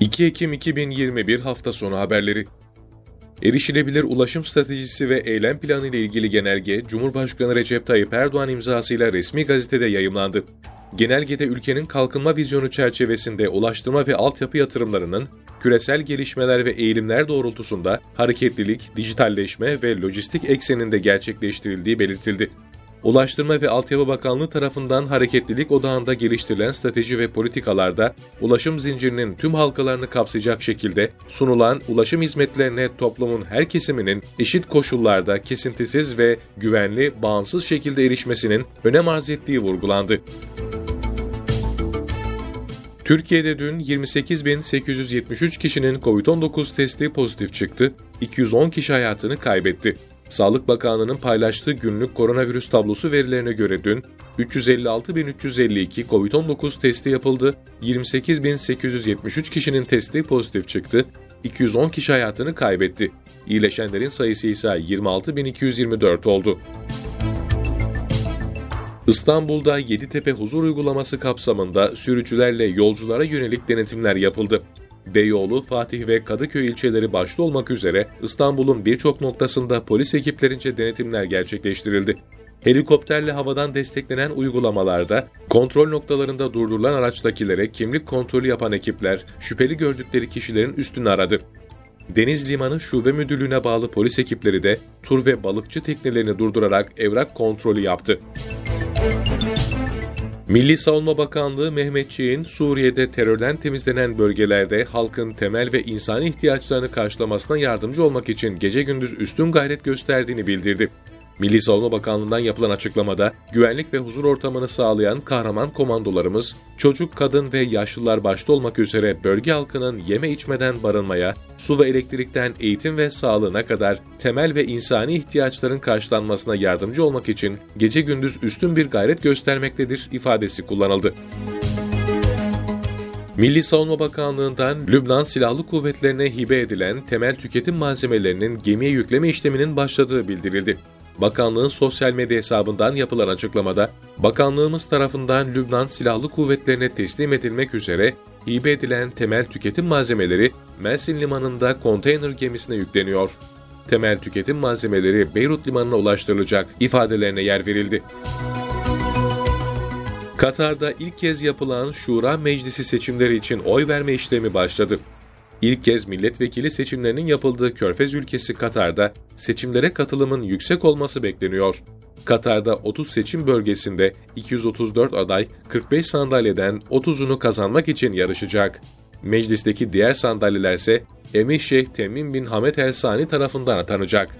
2 Ekim 2021 hafta sonu haberleri. Erişilebilir ulaşım stratejisi ve eylem planı ile ilgili genelge Cumhurbaşkanı Recep Tayyip Erdoğan imzasıyla resmi gazetede yayımlandı. Genelgede ülkenin kalkınma vizyonu çerçevesinde ulaştırma ve altyapı yatırımlarının küresel gelişmeler ve eğilimler doğrultusunda hareketlilik, dijitalleşme ve lojistik ekseninde gerçekleştirildiği belirtildi. Ulaştırma ve Altyapı Bakanlığı tarafından hareketlilik odağında geliştirilen strateji ve politikalarda ulaşım zincirinin tüm halkalarını kapsayacak şekilde sunulan ulaşım hizmetlerine toplumun her kesiminin eşit koşullarda kesintisiz ve güvenli, bağımsız şekilde erişmesinin önem arz ettiği vurgulandı. Türkiye'de dün 28.873 kişinin COVID-19 testi pozitif çıktı, 210 kişi hayatını kaybetti. Sağlık Bakanlığı'nın paylaştığı günlük koronavirüs tablosu verilerine göre dün 356.352 COVID-19 testi yapıldı, 28.873 kişinin testi pozitif çıktı, 210 kişi hayatını kaybetti. İyileşenlerin sayısı ise 26.224 oldu. İstanbul'da Yeditepe Huzur Uygulaması kapsamında sürücülerle yolculara yönelik denetimler yapıldı. Beyoğlu, Fatih ve Kadıköy ilçeleri başta olmak üzere İstanbul'un birçok noktasında polis ekiplerince denetimler gerçekleştirildi. Helikopterle havadan desteklenen uygulamalarda kontrol noktalarında durdurulan araçtakilere kimlik kontrolü yapan ekipler şüpheli gördükleri kişilerin üstünü aradı. Deniz Limanı Şube Müdürlüğü'ne bağlı polis ekipleri de tur ve balıkçı teknelerini durdurarak evrak kontrolü yaptı. Milli Savunma Bakanlığı Mehmetçiğin Suriye'de terörden temizlenen bölgelerde halkın temel ve insani ihtiyaçlarını karşılamasına yardımcı olmak için gece gündüz üstün gayret gösterdiğini bildirdi. Milli Savunma Bakanlığı'ndan yapılan açıklamada, güvenlik ve huzur ortamını sağlayan kahraman komandolarımız, çocuk, kadın ve yaşlılar başta olmak üzere bölge halkının yeme içmeden barınmaya, su ve elektrikten eğitim ve sağlığına kadar temel ve insani ihtiyaçların karşılanmasına yardımcı olmak için gece gündüz üstün bir gayret göstermektedir ifadesi kullanıldı. Milli Savunma Bakanlığı'ndan Lübnan Silahlı Kuvvetlerine hibe edilen temel tüketim malzemelerinin gemiye yükleme işleminin başladığı bildirildi. Bakanlığın sosyal medya hesabından yapılan açıklamada, bakanlığımız tarafından Lübnan Silahlı Kuvvetlerine teslim edilmek üzere hibe edilen temel tüketim malzemeleri Mersin Limanı'nda konteyner gemisine yükleniyor. Temel tüketim malzemeleri Beyrut Limanı'na ulaştırılacak ifadelerine yer verildi. Katar'da ilk kez yapılan Şura Meclisi seçimleri için oy verme işlemi başladı. İlk kez milletvekili seçimlerinin yapıldığı Körfez ülkesi Katar'da seçimlere katılımın yüksek olması bekleniyor. Katar'da 30 seçim bölgesinde 234 aday 45 sandalyeden 30'unu kazanmak için yarışacak. Meclisteki diğer sandalyeler ise Emir Şeyh Temim bin Hamed El Sani tarafından atanacak.